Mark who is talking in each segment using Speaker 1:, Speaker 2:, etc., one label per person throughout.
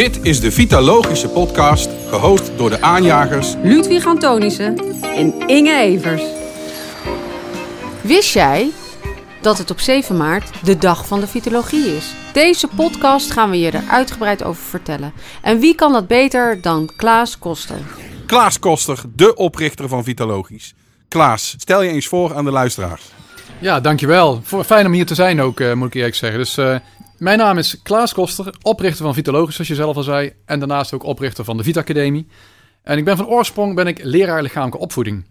Speaker 1: Dit is de Vitalogische podcast, gehost door de aanjagers
Speaker 2: Ludwig Antonissen en Inge Evers. Wist jij dat het op 7 maart de dag van de vitologie is? Deze podcast gaan we je er uitgebreid over vertellen. En wie kan dat beter dan Klaas Koster?
Speaker 1: Klaas Koster, de oprichter van Vitalogisch. Klaas, stel je eens voor aan de luisteraars.
Speaker 3: Ja, dankjewel. Voor- Fijn om hier te zijn ook, eh, moet ik eerlijk zeggen. Dus, eh, mijn naam is Klaas Koster, oprichter van Vitalogisch, zoals je zelf al zei. En daarnaast ook oprichter van de Vita Academie. En ik ben van oorsprong ben ik leraar lichamelijke opvoeding.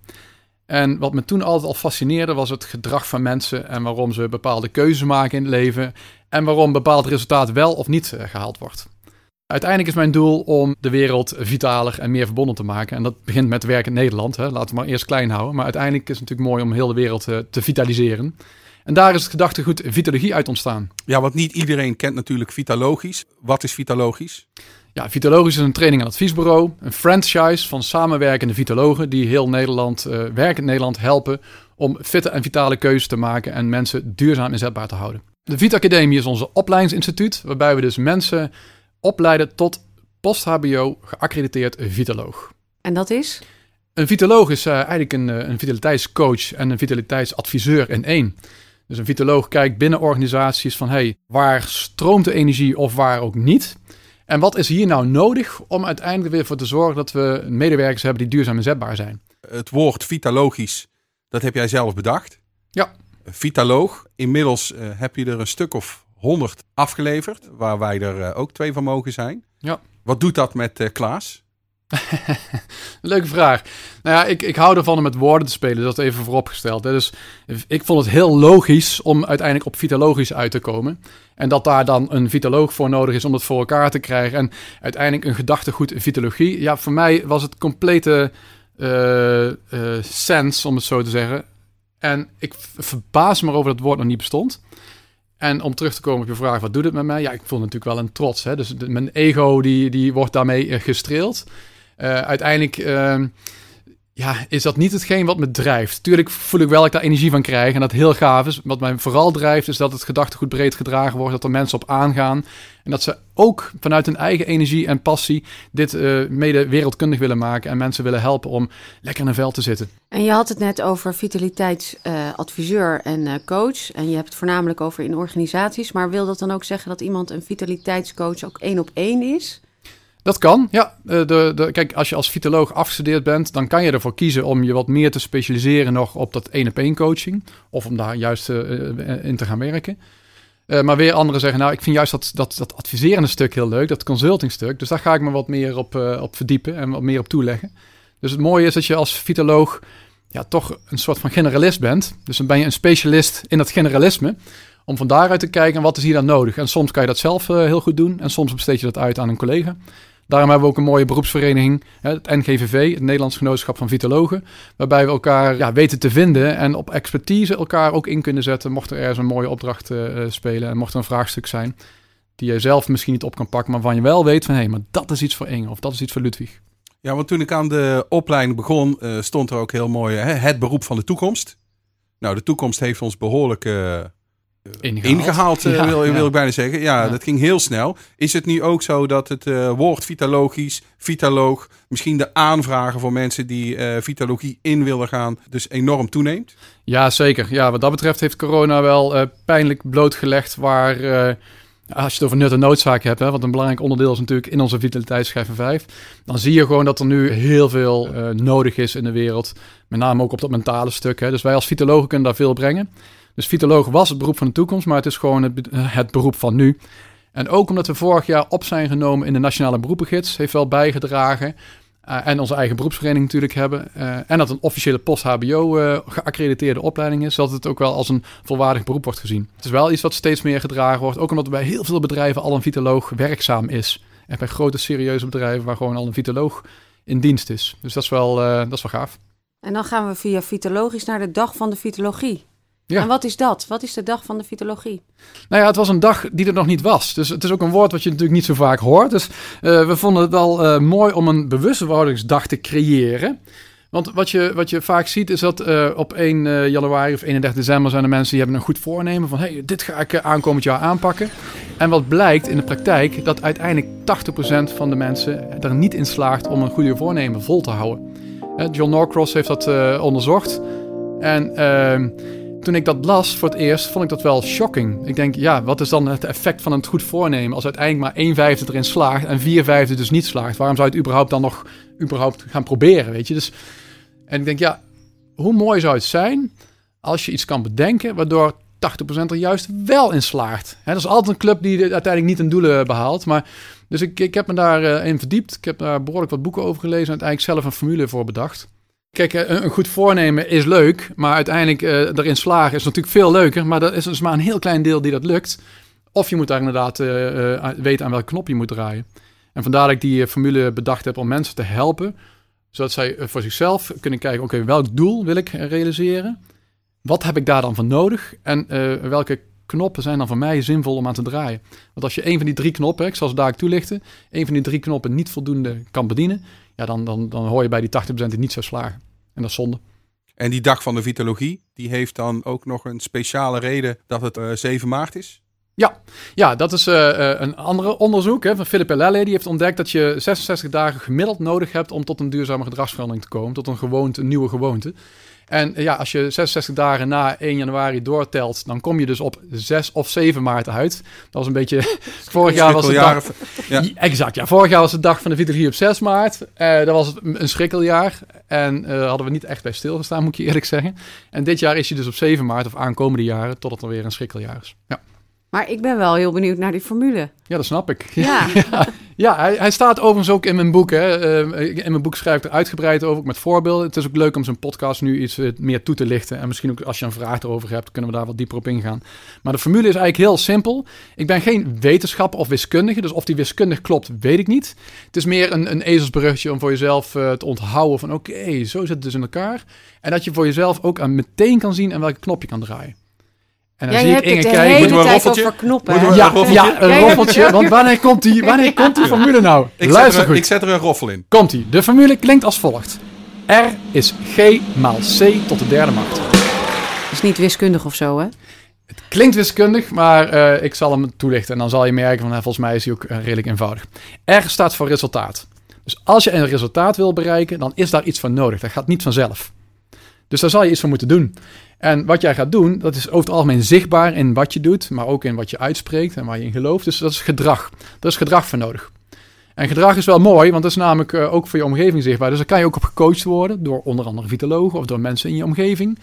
Speaker 3: En wat me toen altijd al fascineerde was het gedrag van mensen en waarom ze bepaalde keuzes maken in het leven. En waarom bepaald resultaat wel of niet eh, gehaald wordt. Uiteindelijk is mijn doel om de wereld vitaler en meer verbonden te maken. En dat begint met werk in Nederland. Hè. Laten we maar eerst klein houden. Maar uiteindelijk is het natuurlijk mooi om heel de wereld eh, te vitaliseren. En daar is het gedachtegoed vitologie uit ontstaan.
Speaker 1: Ja, want niet iedereen kent natuurlijk Vitalogisch. Wat is Vitalogisch?
Speaker 3: Ja, Vitalogisch is een training- en adviesbureau. Een franchise van samenwerkende vitologen die heel Nederland, eh werkend Nederland helpen om fitte en vitale keuzes te maken en mensen duurzaam inzetbaar te houden. De Vita Academie is onze opleidingsinstituut, waarbij we dus mensen opleiden tot post-HBO geaccrediteerd vitaloog.
Speaker 2: En dat is?
Speaker 3: Een vitoloog is eh, eigenlijk een, eh, een vitaliteitscoach en een vitaliteitsadviseur in één. Dus een vitoloog kijkt binnen organisaties van hey, waar stroomt de energie of waar ook niet? En wat is hier nou nodig om uiteindelijk weer voor te zorgen dat we medewerkers hebben die duurzaam inzetbaar zijn?
Speaker 1: Het woord Vitalogisch, dat heb jij zelf bedacht.
Speaker 3: Ja.
Speaker 1: Vitaloog. Inmiddels eh, heb je er een stuk of honderd afgeleverd, waar wij er eh, ook twee van mogen zijn.
Speaker 3: Ja.
Speaker 1: Wat doet dat met eh, Klaas?
Speaker 3: Leuke vraag. Nou ja, ik, ik hou ervan om met woorden te spelen, dat even vooropgesteld. Hè. Dus ik vond het heel logisch om uiteindelijk op vitalogisch uit te komen. En dat daar dan een vitaloog voor nodig is om het voor elkaar te krijgen. En uiteindelijk een gedachtegoed vitologie. Ja, voor mij was het complete eh eh, sens, om het zo te zeggen. En ik verbaas me over dat woord nog niet bestond. En om terug te komen op je vraag, wat doet het met mij? Ja, ik voel natuurlijk wel een trots. Hè? Dus mijn ego die, die wordt daarmee eh, gestreeld. Eh, uiteindelijk ehm, ja, is dat niet hetgeen wat me drijft. Tuurlijk voel ik wel dat ik daar energie van krijg en dat heel gaaf is. Wat mij vooral drijft is dat het gedachtegoed breed gedragen wordt. Dat er mensen op aangaan. En dat ze ook vanuit hun eigen energie en passie dit eh, mede wereldkundig willen maken. En mensen willen helpen om lekker in een vel te zitten.
Speaker 2: En je had het net over vitaliteitsadviseur en eh, coach. En je hebt het voornamelijk over in organisaties. Maar wil dat dan ook zeggen dat iemand een vitaliteitscoach ook één op één is?
Speaker 3: Dat kan, ja. Eh, De, de, kijk, als je als vitoloog afgestudeerd bent, dan kan je ervoor kiezen om je wat meer te specialiseren nog op dat één-op-één coaching. Of om daar juist eh, eh, in te gaan werken. Maar weer anderen zeggen, nou, ik vind juist dat, dat, dat adviserende stuk heel leuk, dat consultingstuk. Dus daar ga ik me wat meer op, op verdiepen en wat meer op toeleggen. Dus het mooie is dat je als vitoloog ja, toch een soort van generalist bent. Dus dan ben je een specialist in dat generalisme. Om van daaruit te kijken, wat is hier dan nodig? En soms kan je dat zelf heel goed doen. En soms besteed je dat uit aan een collega. Daarom hebben we ook een mooie beroepsvereniging, het NGVV, het Nederlands Genootschap van Vitologen. Waarbij we elkaar ja, weten te vinden en op expertise elkaar ook in kunnen zetten. Mocht er ergens een mooie opdracht eh, eh, spelen en mocht er een vraagstuk zijn die je zelf misschien niet op kan pakken, maar waarvan je wel weet van hé, maar dat is iets voor Inge of dat is iets voor Ludwig.
Speaker 1: Ja, want toen ik aan de opleiding begon, eh, stond er ook heel mooi hè, het beroep van de toekomst. Nou, de toekomst heeft ons behoorlijk eh,
Speaker 3: Ingehaald.
Speaker 1: ingehaald, eh,
Speaker 3: Ja,
Speaker 1: wil,
Speaker 3: ja.
Speaker 1: wil ik bijna zeggen. Ja,
Speaker 3: Ja.
Speaker 1: dat ging heel snel. Is het nu ook zo dat het eh, woord vitalogisch, vitaloog, misschien de aanvragen voor mensen die eh, vitalogie in willen gaan, dus enorm toeneemt?
Speaker 3: Ja, zeker. Ja, wat dat betreft heeft corona wel pijnlijk blootgelegd waar, als je het over nut en noodzaak hebt, hè, wat een belangrijk onderdeel is natuurlijk in onze vitaliteitsschijf van 5, dan zie je gewoon dat er nu heel veel nodig is in de wereld. Met name ook op dat mentale stuk. Hè. Dus wij als vitologen kunnen daar veel brengen. Dus vitoloog was het beroep van de toekomst, maar het is gewoon het, be- het beroep van nu. En ook omdat we vorig jaar op zijn genomen in de Nationale Beroepengids, heeft wel bijgedragen. eh, en onze eigen beroepsvereniging natuurlijk hebben. eh, en dat een officiële post-HBO eh, geaccrediteerde opleiding is, dat het ook wel als een volwaardig beroep wordt gezien. Het is wel iets wat steeds meer gedragen wordt, ook omdat bij heel veel bedrijven al een vitoloog werkzaam is. En bij grote serieuze bedrijven waar gewoon al een vitoloog in dienst is. Dus dat is wel, eh, dat is wel gaaf.
Speaker 2: En dan gaan we via vitologisch naar de dag van de vitologie.
Speaker 3: Ja.
Speaker 2: En wat is dat? Wat is de dag van de vitologie?
Speaker 3: Nou ja, het was een dag die er nog niet was. Dus het is ook een woord wat je natuurlijk niet zo vaak hoort. Dus eh, we vonden het wel eh, mooi om een bewustwordingsdag te creëren. Want wat je, wat je vaak ziet is dat uh, op 1 uh, januari of 31 december zijn er mensen die hebben een goed voornemen van hey, dit ga ik aankomend jaar aanpakken. En wat blijkt in de praktijk dat uiteindelijk 80% van de mensen er niet in slaagt om een goede voornemen vol te houden. John Norcross heeft dat onderzocht. En ehm, toen ik dat las voor het eerst, vond ik dat wel shocking. Ik denk, ja, wat is dan het effect van een goed voornemen als uiteindelijk maar 1 vijfde erin slaagt en 4 vijfde dus niet slaagt? Waarom zou je het überhaupt dan nog überhaupt gaan proberen, weet je? Dus, en ik denk, ja, hoe mooi zou het zijn als je iets kan bedenken waardoor 80% er juist wel in slaagt. He, dat is altijd een club die uiteindelijk niet een doelen behaalt. Maar, dus ik, ik heb me daarin uh, verdiept. Ik heb daar behoorlijk wat boeken over gelezen en uiteindelijk zelf een formule voor bedacht. Kijk, eh, een, goed voornemen is leuk, maar uiteindelijk uh, erin slagen is natuurlijk veel leuker. Maar dat is dus maar een heel klein deel die dat lukt. Of je moet daar inderdaad uh, weten aan welke knop je moet draaien. En vandaar dat ik die formule bedacht heb om mensen te helpen. Zodat zij voor zichzelf kunnen kijken, oké, welk doel wil ik realiseren? Wat heb ik daar dan voor nodig? En welke knoppen zijn dan voor mij zinvol om aan te draaien? Want als je een van die drie knoppen, ik zal ze daar toelichten, een van die drie knoppen niet voldoende kan bedienen, ja, dan, dan, dan hoor je bij die 80% die niet zo slagen. En dat is zonde.
Speaker 1: En die dag van de vitalogie, die heeft dan ook nog een speciale reden dat het uh, eh, 7 maart is?
Speaker 3: Ja, ja dat is uh, een andere onderzoek hè, van Philip Lelle. Die heeft ontdekt dat je 66 dagen gemiddeld nodig hebt om tot een duurzame gedragsverandering te komen. Tot een gewoonte, een nieuwe gewoonte. En ja, als je 66 dagen na 1 januari doortelt, dan kom je dus op 6 of 7 maart uit. Dat was een beetje. vorig jaar was het. Dag, ja. Exact, ja. Vorig jaar was de dag van de Vitalogie op 6 maart. Uh, dat was een schrikkeljaar. En uh, hadden we niet echt bij stilgestaan, moet ik je eerlijk zeggen. En dit jaar is hij dus op 7 maart of aankomende jaren, totdat er weer een schrikkeljaar is. Ja.
Speaker 2: Maar ik ben wel heel benieuwd naar die formule.
Speaker 3: Ja, dat snap ik. Ja, ja, hij, hij, staat overigens ook in mijn boek. Hè. Uh, in mijn boek schrijf ik er uitgebreid over, met voorbeelden. Het is ook leuk om zijn podcast nu iets uh, meer toe te lichten. En misschien ook als je een vraag erover hebt, kunnen we daar wat dieper op ingaan. Maar de formule is eigenlijk heel simpel. Ik ben geen wetenschapper of wiskundige, dus of die wiskundig klopt, weet ik niet. Het is meer een, een ezelsbruggetje om voor jezelf uh, te onthouden van oké, zo zit het dus in elkaar. En dat je voor jezelf ook aan meteen kan zien en welke knop je kan draaien.
Speaker 2: En dan ja, zie ik Inge kijken. Moeten we een roffeltje? Knoppen,
Speaker 3: we ja, een ja, een roffeltje. Want wanneer komt die, wanneer komt die formule nou?
Speaker 1: Ik Luister zet er, goed. Ik zet er een roffel in.
Speaker 3: Komt die. De formule klinkt als volgt. R is G maal C tot de derde macht.
Speaker 2: Is niet wiskundig of zo, hè?
Speaker 3: Het klinkt wiskundig, maar uh, ik zal hem toelichten. En dan zal je merken, van, volgens mij is hij ook uh, redelijk eenvoudig. R staat voor resultaat. Dus als je een resultaat wil bereiken, dan is daar iets van nodig. Dat gaat niet vanzelf. Dus daar zal je iets voor moeten doen. En wat jij gaat doen, dat is over het algemeen zichtbaar in wat je doet, maar ook in wat je uitspreekt en waar je in gelooft. Dus dat is gedrag. Daar is gedrag voor nodig. En gedrag is wel mooi, want dat is namelijk uh, ook voor je omgeving zichtbaar. Dus daar kan je ook op gecoacht worden door onder andere vitologen of door mensen in je omgeving.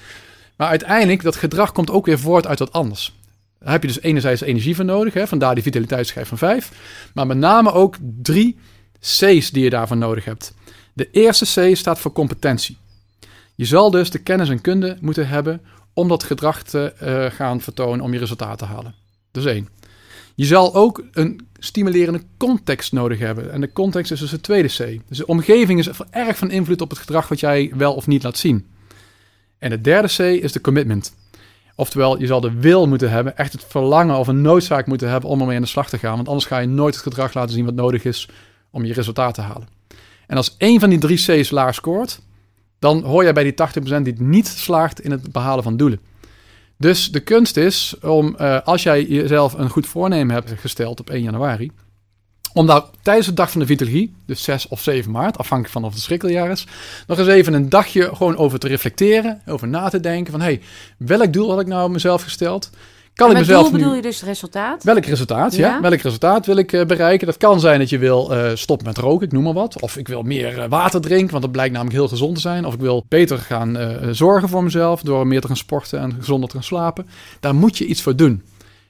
Speaker 3: Maar uiteindelijk, dat gedrag komt ook weer voort uit wat anders. Daar heb je dus enerzijds energie voor nodig, hè, vandaar die vitaliteitsschijf van 5. Maar met name ook drie C's die je daarvan nodig hebt. De eerste C staat voor competentie. Je zal dus de kennis en kunde moeten hebben om dat gedrag te uh, gaan vertonen om je resultaat te halen. Is één. Je zal ook een stimulerende context nodig hebben. En de context is dus de tweede C. Dus de omgeving is erg van invloed op het gedrag wat jij wel of niet laat zien. En de derde C is de commitment. Oftewel, je zal de wil moeten hebben, echt het verlangen of een noodzaak moeten hebben om ermee aan de slag te gaan. Want anders ga je nooit het gedrag laten zien wat nodig is om je resultaat te halen. En als één van die drie C's laag scoort, dan hoor jij bij die 80% die niet slaagt in het behalen van doelen. Dus de kunst is om, uh, als jij jezelf een goed voornemen hebt gesteld op 1 januari, om daar tijdens de dag van de vitalogie, dus 6 of 7 maart, afhankelijk van of het schrikkeljaar is, nog eens even een dagje gewoon over te reflecteren, over na te denken van, hey, welk doel had ik nou mezelf gesteld?
Speaker 2: Kan ik mezelf doel bedoel je dus resultaat?
Speaker 3: Welk resultaat, ja. Welk resultaat wil ik uh, bereiken? Dat kan zijn dat je wil uh, stoppen met roken, ik noem maar wat. Of ik wil meer uh, water drinken, want dat blijkt namelijk heel gezond te zijn. Of ik wil beter gaan zorgen voor mezelf door meer te gaan sporten en gezonder te gaan slapen. Daar moet je iets voor doen.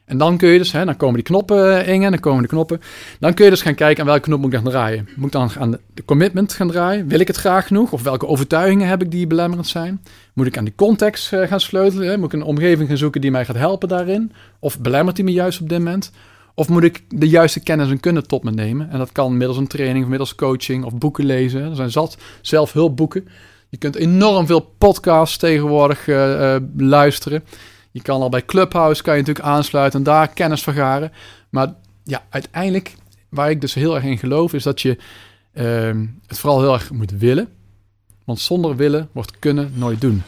Speaker 3: En dan kun je dus, hè, dan komen die knoppen uh, in, dan komen de knoppen. Dan kun je dus gaan kijken aan welke knop moet ik dan draaien. Moet ik dan aan de commitment gaan draaien? Wil ik het graag genoeg? Of welke overtuigingen heb ik die belemmerend zijn? Moet ik aan die context uh, gaan sleutelen? Hè? Moet ik een omgeving gaan zoeken die mij gaat helpen daarin? Of belemmert die me juist op dit moment? Of moet ik de juiste kennis en kunde tot me nemen? En dat kan middels een training, of middels coaching of boeken lezen. Er zijn zat zelfhulpboeken. Je kunt enorm veel podcasts tegenwoordig uh, luisteren. Je kan al bij Clubhouse kan je natuurlijk aansluiten en daar kennis vergaren. Maar ja, uiteindelijk, waar ik dus heel erg in geloof, is dat je uh, het vooral heel erg moet willen. Want zonder willen wordt kunnen nooit doen.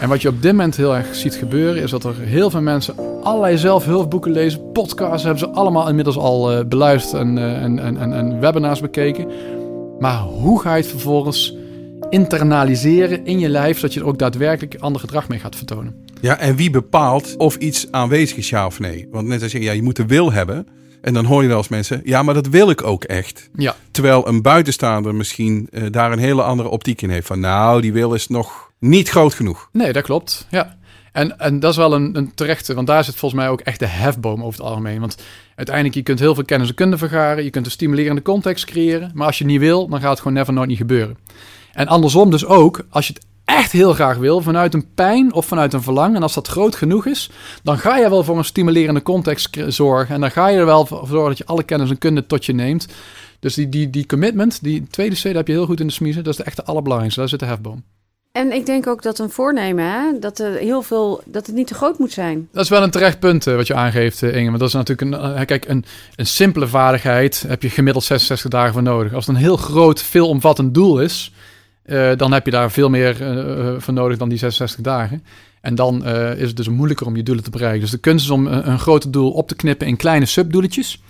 Speaker 3: En wat je op dit moment heel erg ziet gebeuren, is dat er heel veel mensen allerlei zelfhulpboeken lezen. Podcasts hebben ze allemaal inmiddels al uh, beluisterd en, uh, en, en, en, webinars bekeken. Maar hoe ga je het vervolgens internaliseren in je lijf, zodat je er ook daadwerkelijk ander gedrag mee gaat vertonen?
Speaker 1: Ja, en wie bepaalt of iets aanwezig is, ja of nee? Want net als je, ja, je moet de wil hebben. En dan hoor je wel eens mensen, ja, maar dat wil ik ook echt.
Speaker 3: Ja.
Speaker 1: Terwijl een buitenstaander misschien uh, daar een hele andere optiek in heeft. Van nou, die wil is nog niet groot genoeg.
Speaker 3: Nee, dat klopt. Ja. En, en dat is wel een, een terechte, want daar zit volgens mij ook echt de hefboom over het algemeen. Want uiteindelijk, je kunt heel veel kennis en kunde vergaren. Je kunt een stimulerende context creëren. Maar als je niet wil, dan gaat het gewoon never nooit niet gebeuren. En andersom dus ook, als je het echt heel graag wil, vanuit een pijn of vanuit een verlangen, en als dat groot genoeg is, dan ga je wel voor een stimulerende context zorgen. En dan ga je er wel voor zorgen dat je alle kennis en kunde tot je neemt. Dus die, die, die commitment, die tweede C, heb je heel goed in de smiezen. Dat is de echte allerbelangrijkste. Daar zit de hefboom.
Speaker 2: En ik denk ook dat een voornemen, hè, dat, er heel veel, dat het niet te groot moet zijn.
Speaker 3: Dat is wel een terecht punt uh, wat je aangeeft, uh, Inge. Maar dat is natuurlijk een, uh, kijk, een, een simpele vaardigheid heb je gemiddeld 66 dagen voor nodig. Als het een heel groot, veelomvattend doel is, dan heb je daar veel meer voor nodig dan die 66 dagen. En dan is het dus moeilijker om je doelen te bereiken. Dus de kunst is om een, een groot doel op te knippen in kleine subdoeletjes.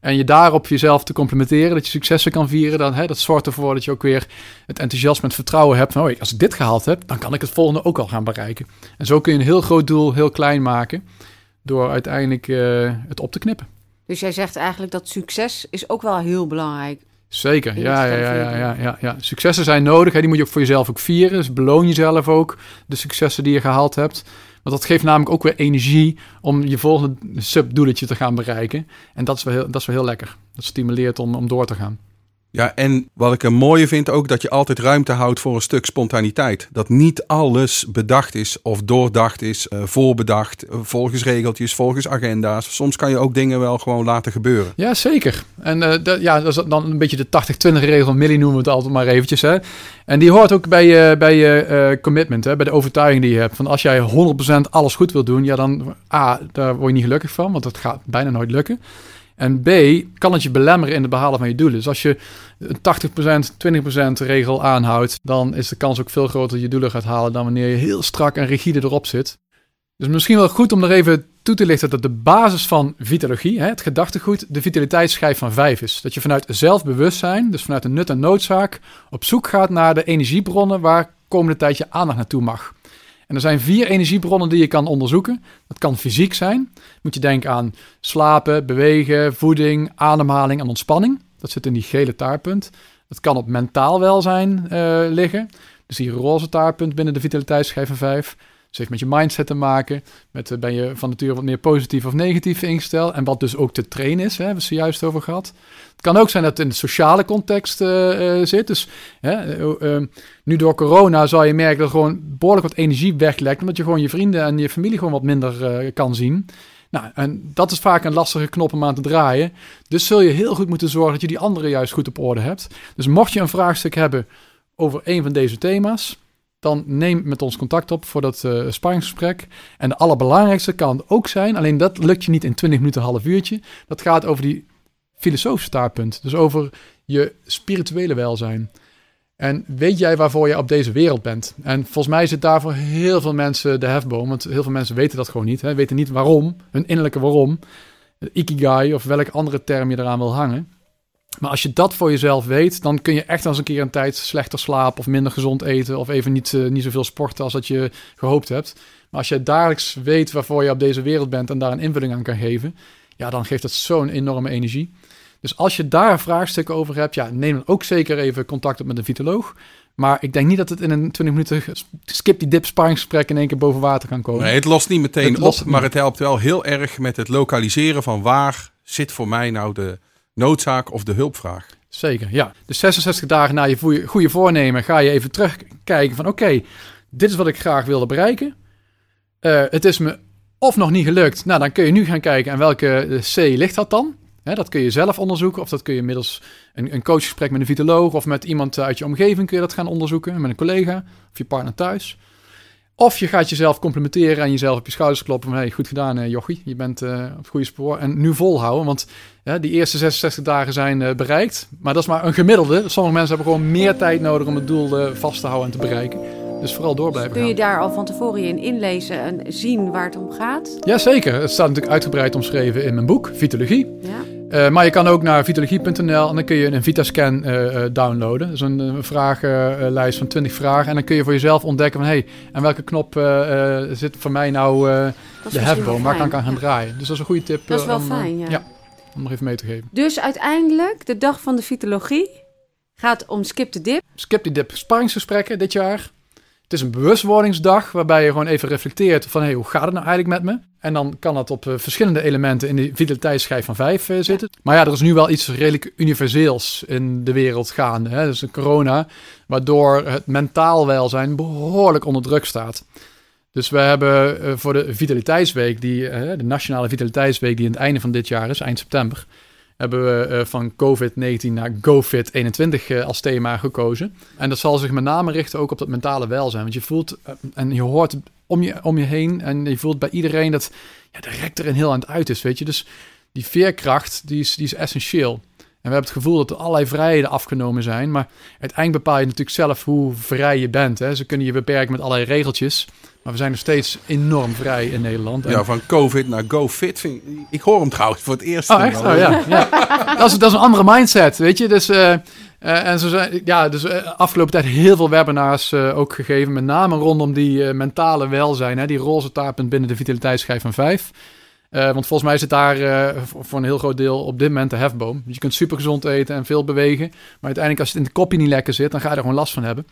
Speaker 3: En je daarop jezelf te complimenteren, dat je successen kan vieren, dan, hè, dat zorgt ervoor dat je ook weer het enthousiasme en het vertrouwen hebt van, oh, als ik dit gehaald heb, dan kan ik het volgende ook al gaan bereiken. En zo kun je een heel groot doel heel klein maken, door uiteindelijk uh, het op te knippen.
Speaker 2: Dus jij zegt eigenlijk dat succes is ook wel heel belangrijk.
Speaker 3: Zeker, ja, ja, ja, ja, ja. Successen zijn nodig, hè, die moet je ook voor jezelf ook vieren. Dus beloon jezelf ook de successen die je gehaald hebt. Want dat geeft namelijk ook weer energie om je volgende subdoeletje te gaan bereiken. En dat is wel heel, dat is wel heel lekker. Dat stimuleert om, om door te gaan.
Speaker 1: Ja, en wat ik een mooie vind ook, dat je altijd ruimte houdt voor een stuk spontaniteit. Dat niet alles bedacht is of doordacht is, uh, voorbedacht, uh, volgens regeltjes, volgens agenda's. Soms kan je ook dingen wel gewoon laten gebeuren.
Speaker 3: Ja, zeker. En uh, dat, ja, dat is dan een beetje de 80-20 regel. Millie noemen we het altijd maar eventjes. Hè. En die hoort ook bij je, bij je commitment, hè, bij de overtuiging die je hebt. Van als jij 100% alles goed wil doen, ja dan, A, daar word je niet gelukkig van, want dat gaat bijna nooit lukken. En B, kan het je belemmeren in het behalen van je doelen. Dus als je een 80%, 20% regel aanhoudt, dan is de kans ook veel groter dat je doelen gaat halen dan wanneer je heel strak en rigide erop zit. Dus misschien wel goed om er even toe te lichten dat de basis van vitalogie, het gedachtegoed, de vitaliteitsschijf van 5 is. Dat je vanuit zelfbewustzijn, dus vanuit de nut en noodzaak, op zoek gaat naar de energiebronnen waar komende tijd je aandacht naartoe mag. En er zijn vier energiebronnen die je kan onderzoeken. Dat kan fysiek zijn. Moet je denken aan slapen, bewegen, voeding, ademhaling en ontspanning. Dat zit in die gele taartpunt. Dat kan op mentaal welzijn uh, liggen. Dus die roze taartpunt binnen de vitaliteitsschijf van 5. Dus heeft met je mindset te maken. Met uh, ben je van nature wat meer positief of negatief ingesteld. En wat dus ook te trainen is, hè, hebben we het zojuist over gehad. Het kan ook zijn dat het in de sociale context uh, zit. Dus uh, nu door corona zal je merken dat gewoon behoorlijk wat energie weglekt. Omdat je gewoon je vrienden en je familie gewoon wat minder kan zien. Nou, en dat is vaak een lastige knop om aan te draaien. Dus zul je heel goed moeten zorgen dat je die andere juist goed op orde hebt. Dus mocht je een vraagstuk hebben over een van deze thema's, dan neem met ons contact op voor dat uh. En de allerbelangrijkste kan ook zijn, alleen dat lukt je niet in 20 minuten, half uurtje. Dat gaat over die filosofische staartpunt. Dus over je spirituele welzijn. En weet jij waarvoor je op deze wereld bent? En volgens mij zit daar voor heel veel mensen de hefboom. Want heel veel mensen weten dat gewoon niet. Hè? Weten niet waarom, hun innerlijke waarom. Ikigai of welke andere term je eraan wil hangen. Maar als je dat voor jezelf weet, dan kun je echt als een keer een tijd slechter slapen of minder gezond eten of even niet, uh, niet zoveel sporten als dat je gehoopt hebt. Maar als je dagelijks weet waarvoor je op deze wereld bent en daar een invulling aan kan geven, ja, dan geeft dat zo'n enorme energie. Dus als je daar vraagstukken over hebt, ja, neem dan ook zeker even contact op met een vitoloog. Maar ik denk niet dat het in een 20 minuten skip die dip sparringsgesprek in één keer boven water kan komen.
Speaker 1: Nee, het lost niet meteen het op, maar het helpt wel heel erg met het lokaliseren van waar zit voor mij nou de noodzaak of de hulpvraag.
Speaker 3: Zeker, ja. Dus 66 dagen na je goede voornemen ga je even terugkijken van oké, dit is wat ik graag wilde bereiken. Uh, het is me of nog niet gelukt. Nou, dan kun je nu gaan kijken aan welke eh, C ligt dat dan. dat kun je zelf onderzoeken of dat kun je middels een, een coachgesprek met een vitoloog of met iemand uit je omgeving kun je dat gaan onderzoeken, met een collega of je partner thuis. Of je gaat jezelf complimenteren en jezelf op je schouders kloppen van... hey, goed gedaan uh, jochie, je bent uh, op het goede spoor. En nu volhouden, want die eerste 66 dagen zijn uh, bereikt. Maar dat is maar een gemiddelde. Sommige mensen hebben gewoon meer tijd nodig om het doel vast te houden en te bereiken. Dus vooral door blijven
Speaker 2: Kun je daar al van tevoren in inlezen en zien waar het om gaat?
Speaker 3: Jazeker, het staat natuurlijk uitgebreid omschreven in mijn boek, Vitologie. Ja. Uh, maar je kan ook naar vitologie.nl en dan kun je een Vitascan uh, downloaden. Dat is een, een vragenlijst van 20 vragen. En dan kun je voor jezelf ontdekken van... hé, hey, en welke knop zit voor mij nou de hefboom? Waar kan ik aan gaan draaien? Dus dat is een goede tip.
Speaker 2: Dat is wel om, fijn, ja.
Speaker 3: ja. Om nog even mee te geven.
Speaker 2: Dus uiteindelijk, de dag van de vitologie gaat om Skip the Dip.
Speaker 3: Skip the Dip sparringsgesprekken dit jaar. Het is een bewustwordingsdag waarbij je gewoon even reflecteert van hey, hoe gaat het nou eigenlijk met me? En dan kan dat op uh, verschillende elementen in de vitaliteitsschijf van 5 uh, eh, zitten. Maar ja, er is nu wel iets redelijk universeels in de wereld gaande. Hè? Dus corona, waardoor het mentaal welzijn behoorlijk onder druk staat. Dus we hebben uh, voor de Vitaliteitsweek, die, de Nationale Vitaliteitsweek, die aan het einde van dit jaar is, eind september, hebben we uh, van COVID-19 naar GoFit21 uh, als thema gekozen. En dat zal zich met name richten ook op dat mentale welzijn. Want je voelt uh, en je hoort om je, om je heen en je voelt bij iedereen dat ja, de rek er heel aan het uit is, weet je. Dus die veerkracht, die is, die is essentieel. We hebben het gevoel dat er allerlei vrijheden afgenomen zijn. Maar uiteindelijk bepaal je natuurlijk zelf hoe vrij je bent. Hè. Ze kunnen je beperken met allerlei regeltjes. Maar we zijn nog steeds enorm vrij in Nederland.
Speaker 1: Ja, van COVID naar GoFit. Vind ik, ik hoor hem trouwens voor het eerst.
Speaker 3: Oh, echt? Oh, ja. ja. dat, is, dat is een andere mindset, weet je. Dus, uh, uh, en zo zijn, ja, dus uh, afgelopen tijd heel veel webinars ook gegeven. Met name rondom die mentale welzijn. Hè, die roze taartpunt binnen de vitaliteitsschijf van 5. want volgens mij zit daar voor een heel groot deel op dit moment de hefboom. Je kunt super gezond eten en veel bewegen. Maar uiteindelijk als het in de kopje niet lekker zit, dan ga je er gewoon last van hebben.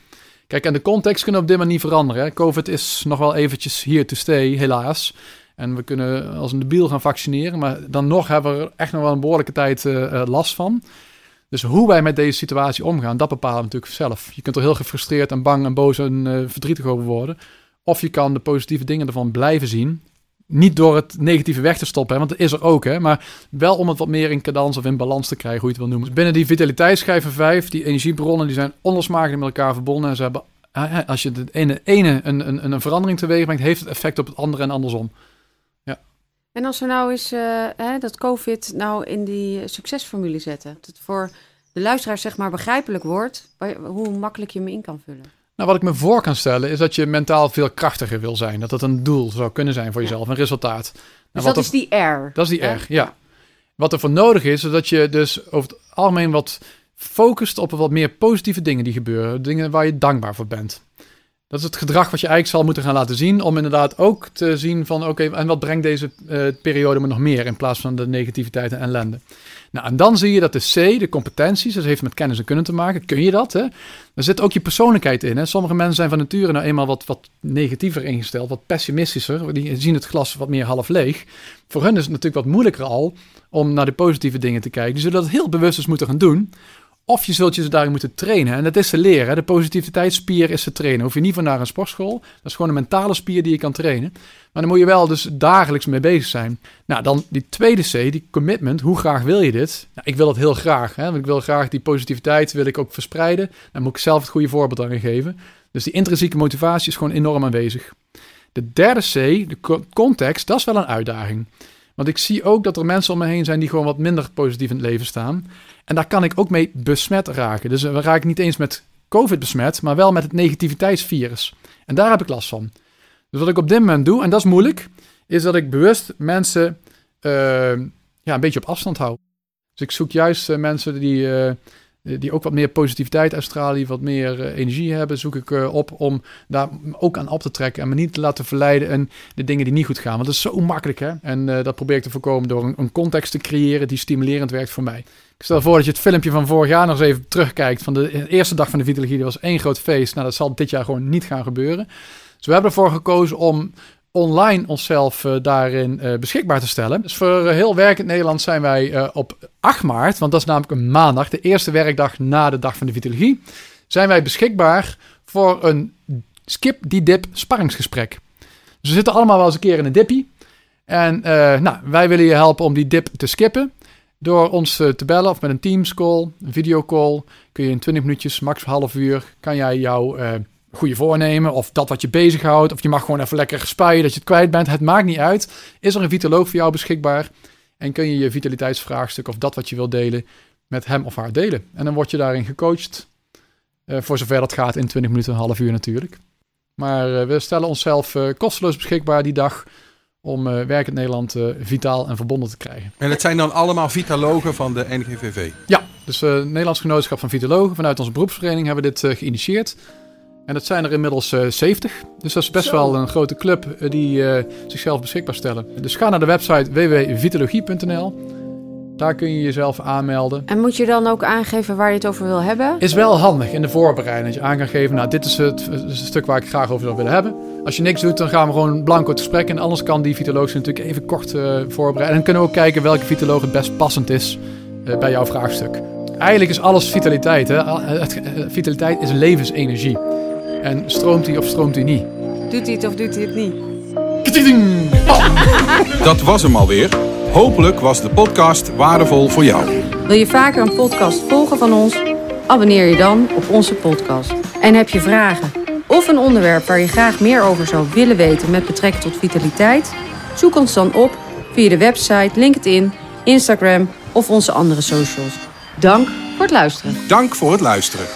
Speaker 3: Kijk, en de context kunnen op dit moment niet veranderen. COVID is nog wel eventjes here to stay, helaas. En we kunnen als een debiel gaan vaccineren. Maar dan nog hebben we er echt nog wel een behoorlijke tijd uh, last van. Dus hoe wij met deze situatie omgaan, dat bepalen we natuurlijk zelf. Je kunt er heel gefrustreerd en bang en boos en verdrietig over worden. Of je kan de positieve dingen ervan blijven zien. Niet door het negatieve weg te stoppen, hè, want dat is er ook. Hè, maar wel om het wat meer in cadans of in balans te krijgen, hoe je het wil noemen. binnen die vitaliteitsschijven 5, die energiebronnen, die zijn onlosmakelijk met elkaar verbonden. En ze hebben, als je het ene, ene een, een, een verandering teweeg brengt, heeft het effect op het andere en andersom. Ja.
Speaker 2: En als we nou eens uh, hè, dat COVID nou in die succesformule zetten, dat het voor de luisteraar zeg maar begrijpelijk wordt, hoe makkelijk je me in kan vullen.
Speaker 3: Nou, wat ik me voor kan stellen is dat je mentaal veel krachtiger wil zijn. Dat dat een doel zou kunnen zijn voor jezelf, een resultaat. Nou,
Speaker 2: dus dat is die R.
Speaker 3: Dat is die R, ja. Wat er voor nodig is, is dat je dus over het algemeen wat focust op wat meer positieve dingen die gebeuren. Dingen waar je dankbaar voor bent. Dat is het gedrag wat je eigenlijk zal moeten gaan laten zien. Om inderdaad ook te zien van oké, en wat brengt deze uh, periode me nog meer in plaats van de negativiteit en ellende. Nou, en dan zie je dat de C, de competenties, dat heeft met kennis en kunnen te maken. Kun je dat? Hè? Er zit ook je persoonlijkheid in. Hè? Sommige mensen zijn van nature nou eenmaal wat, wat negatiever ingesteld, wat pessimistischer. Die zien het glas wat meer half leeg. Voor hun is het natuurlijk wat moeilijker al om naar de positieve dingen te kijken. Die zullen dat heel bewust eens moeten gaan doen. Of je zult je ze daarin moeten trainen. En dat is te leren. De positiviteitsspier is te trainen. Hoef je niet van naar een sportschool. Dat is gewoon een mentale spier die je kan trainen. Maar dan moet je wel dus dagelijks mee bezig zijn. Nou, dan die tweede C, die commitment. Hoe graag wil je dit? Nou, ik wil dat heel graag. Hè? Want ik wil graag die positiviteit wil ik ook verspreiden. Dan moet ik zelf het goede voorbeeld aan geven. Dus die intrinsieke motivatie is gewoon enorm aanwezig. De derde C, de context, dat is wel een uitdaging. Want ik zie ook dat er mensen om me heen zijn die gewoon wat minder positief in het leven staan. En daar kan ik ook mee besmet raken. Dus we raken niet eens met COVID besmet, maar wel met het negativiteitsvirus. En daar heb ik last van. Dus wat ik op dit moment doe, en dat is moeilijk, is dat ik bewust mensen uh, ja, een beetje op afstand hou. Dus ik zoek juist uh, mensen die, die ook wat meer positiviteit die wat meer energie hebben, zoek ik op om daar ook aan op te trekken en me niet te laten verleiden en de dingen die niet goed gaan. Want dat is zo makkelijk, hè? En dat probeer ik te voorkomen door een, context te creëren die stimulerend werkt voor mij. Ik stel voor dat je het filmpje van vorig jaar nog eens even terugkijkt. Van de eerste dag van de Vitalogie. Dat was één groot feest. Nou, dat zal dit jaar gewoon niet gaan gebeuren. Dus we hebben ervoor gekozen om online onszelf uh, daarin uh, beschikbaar te stellen. Dus voor uh, heel werkend Nederland zijn wij op 8 maart, want dat is namelijk een maandag, de eerste werkdag na de dag van de Vitalogie, zijn wij beschikbaar voor een skip die dip sparringsgesprek. Dus we zitten allemaal wel eens een keer in een dippie. En nou, wij willen je helpen om die dip te skippen. Door ons te bellen of met een Teams call, een videocall, kun je in 20 minuutjes, max half uur, kan jij jouw goede voornemen of dat wat je bezighoudt. Of je mag gewoon even lekker spuien dat je het kwijt bent. Het maakt niet uit. Is er een vitaloog voor jou beschikbaar? En kun je je vitaliteitsvraagstuk of dat wat je wilt delen met hem of haar delen. En dan word je daarin gecoacht. Uh, voor zover dat gaat in 20 minuten, een half uur natuurlijk. Maar uh, we stellen onszelf uh, kosteloos beschikbaar die dag om Werkend Nederland vitaal en verbonden te krijgen.
Speaker 1: En het zijn dan allemaal vitalogen van de NGVV?
Speaker 3: Ja, dus Nederlands Genootschap van Vitalogen. Vanuit onze beroepsvereniging hebben we dit geïnitieerd. En dat zijn er inmiddels 70. Dus dat is best Zo. wel een grote club die zichzelf beschikbaar stellen. Dus ga naar de website www.vitalogie.nl. Daar kun je jezelf aanmelden.
Speaker 2: En moet je dan ook aangeven waar je het over wil hebben?
Speaker 3: Is wel handig in de voorbereiding. Dat je aan kan geven, nou dit is het, het stuk waar ik graag over zou willen hebben. Als je niks doet, dan gaan we gewoon blanco het gesprek. En anders kan die vitoloog natuurlijk even kort voorbereiden. En dan kunnen we ook kijken welke vitoloog het best passend is bij jouw vraagstuk. Eigenlijk is alles vitaliteit. Hè? Vitaliteit is levensenergie. En stroomt die of stroomt die niet?
Speaker 2: Doet hij het of doet hij het niet?
Speaker 1: Dat was hem alweer. Hopelijk was de podcast waardevol voor jou.
Speaker 2: Wil je vaker een podcast volgen van ons? Abonneer je dan op onze podcast. En heb je vragen of een onderwerp waar je graag meer over zou willen weten met betrekking tot vitaliteit? Zoek ons dan op via de website, LinkedIn, Instagram of onze andere socials. Dank voor het luisteren.
Speaker 1: Dank voor het luisteren.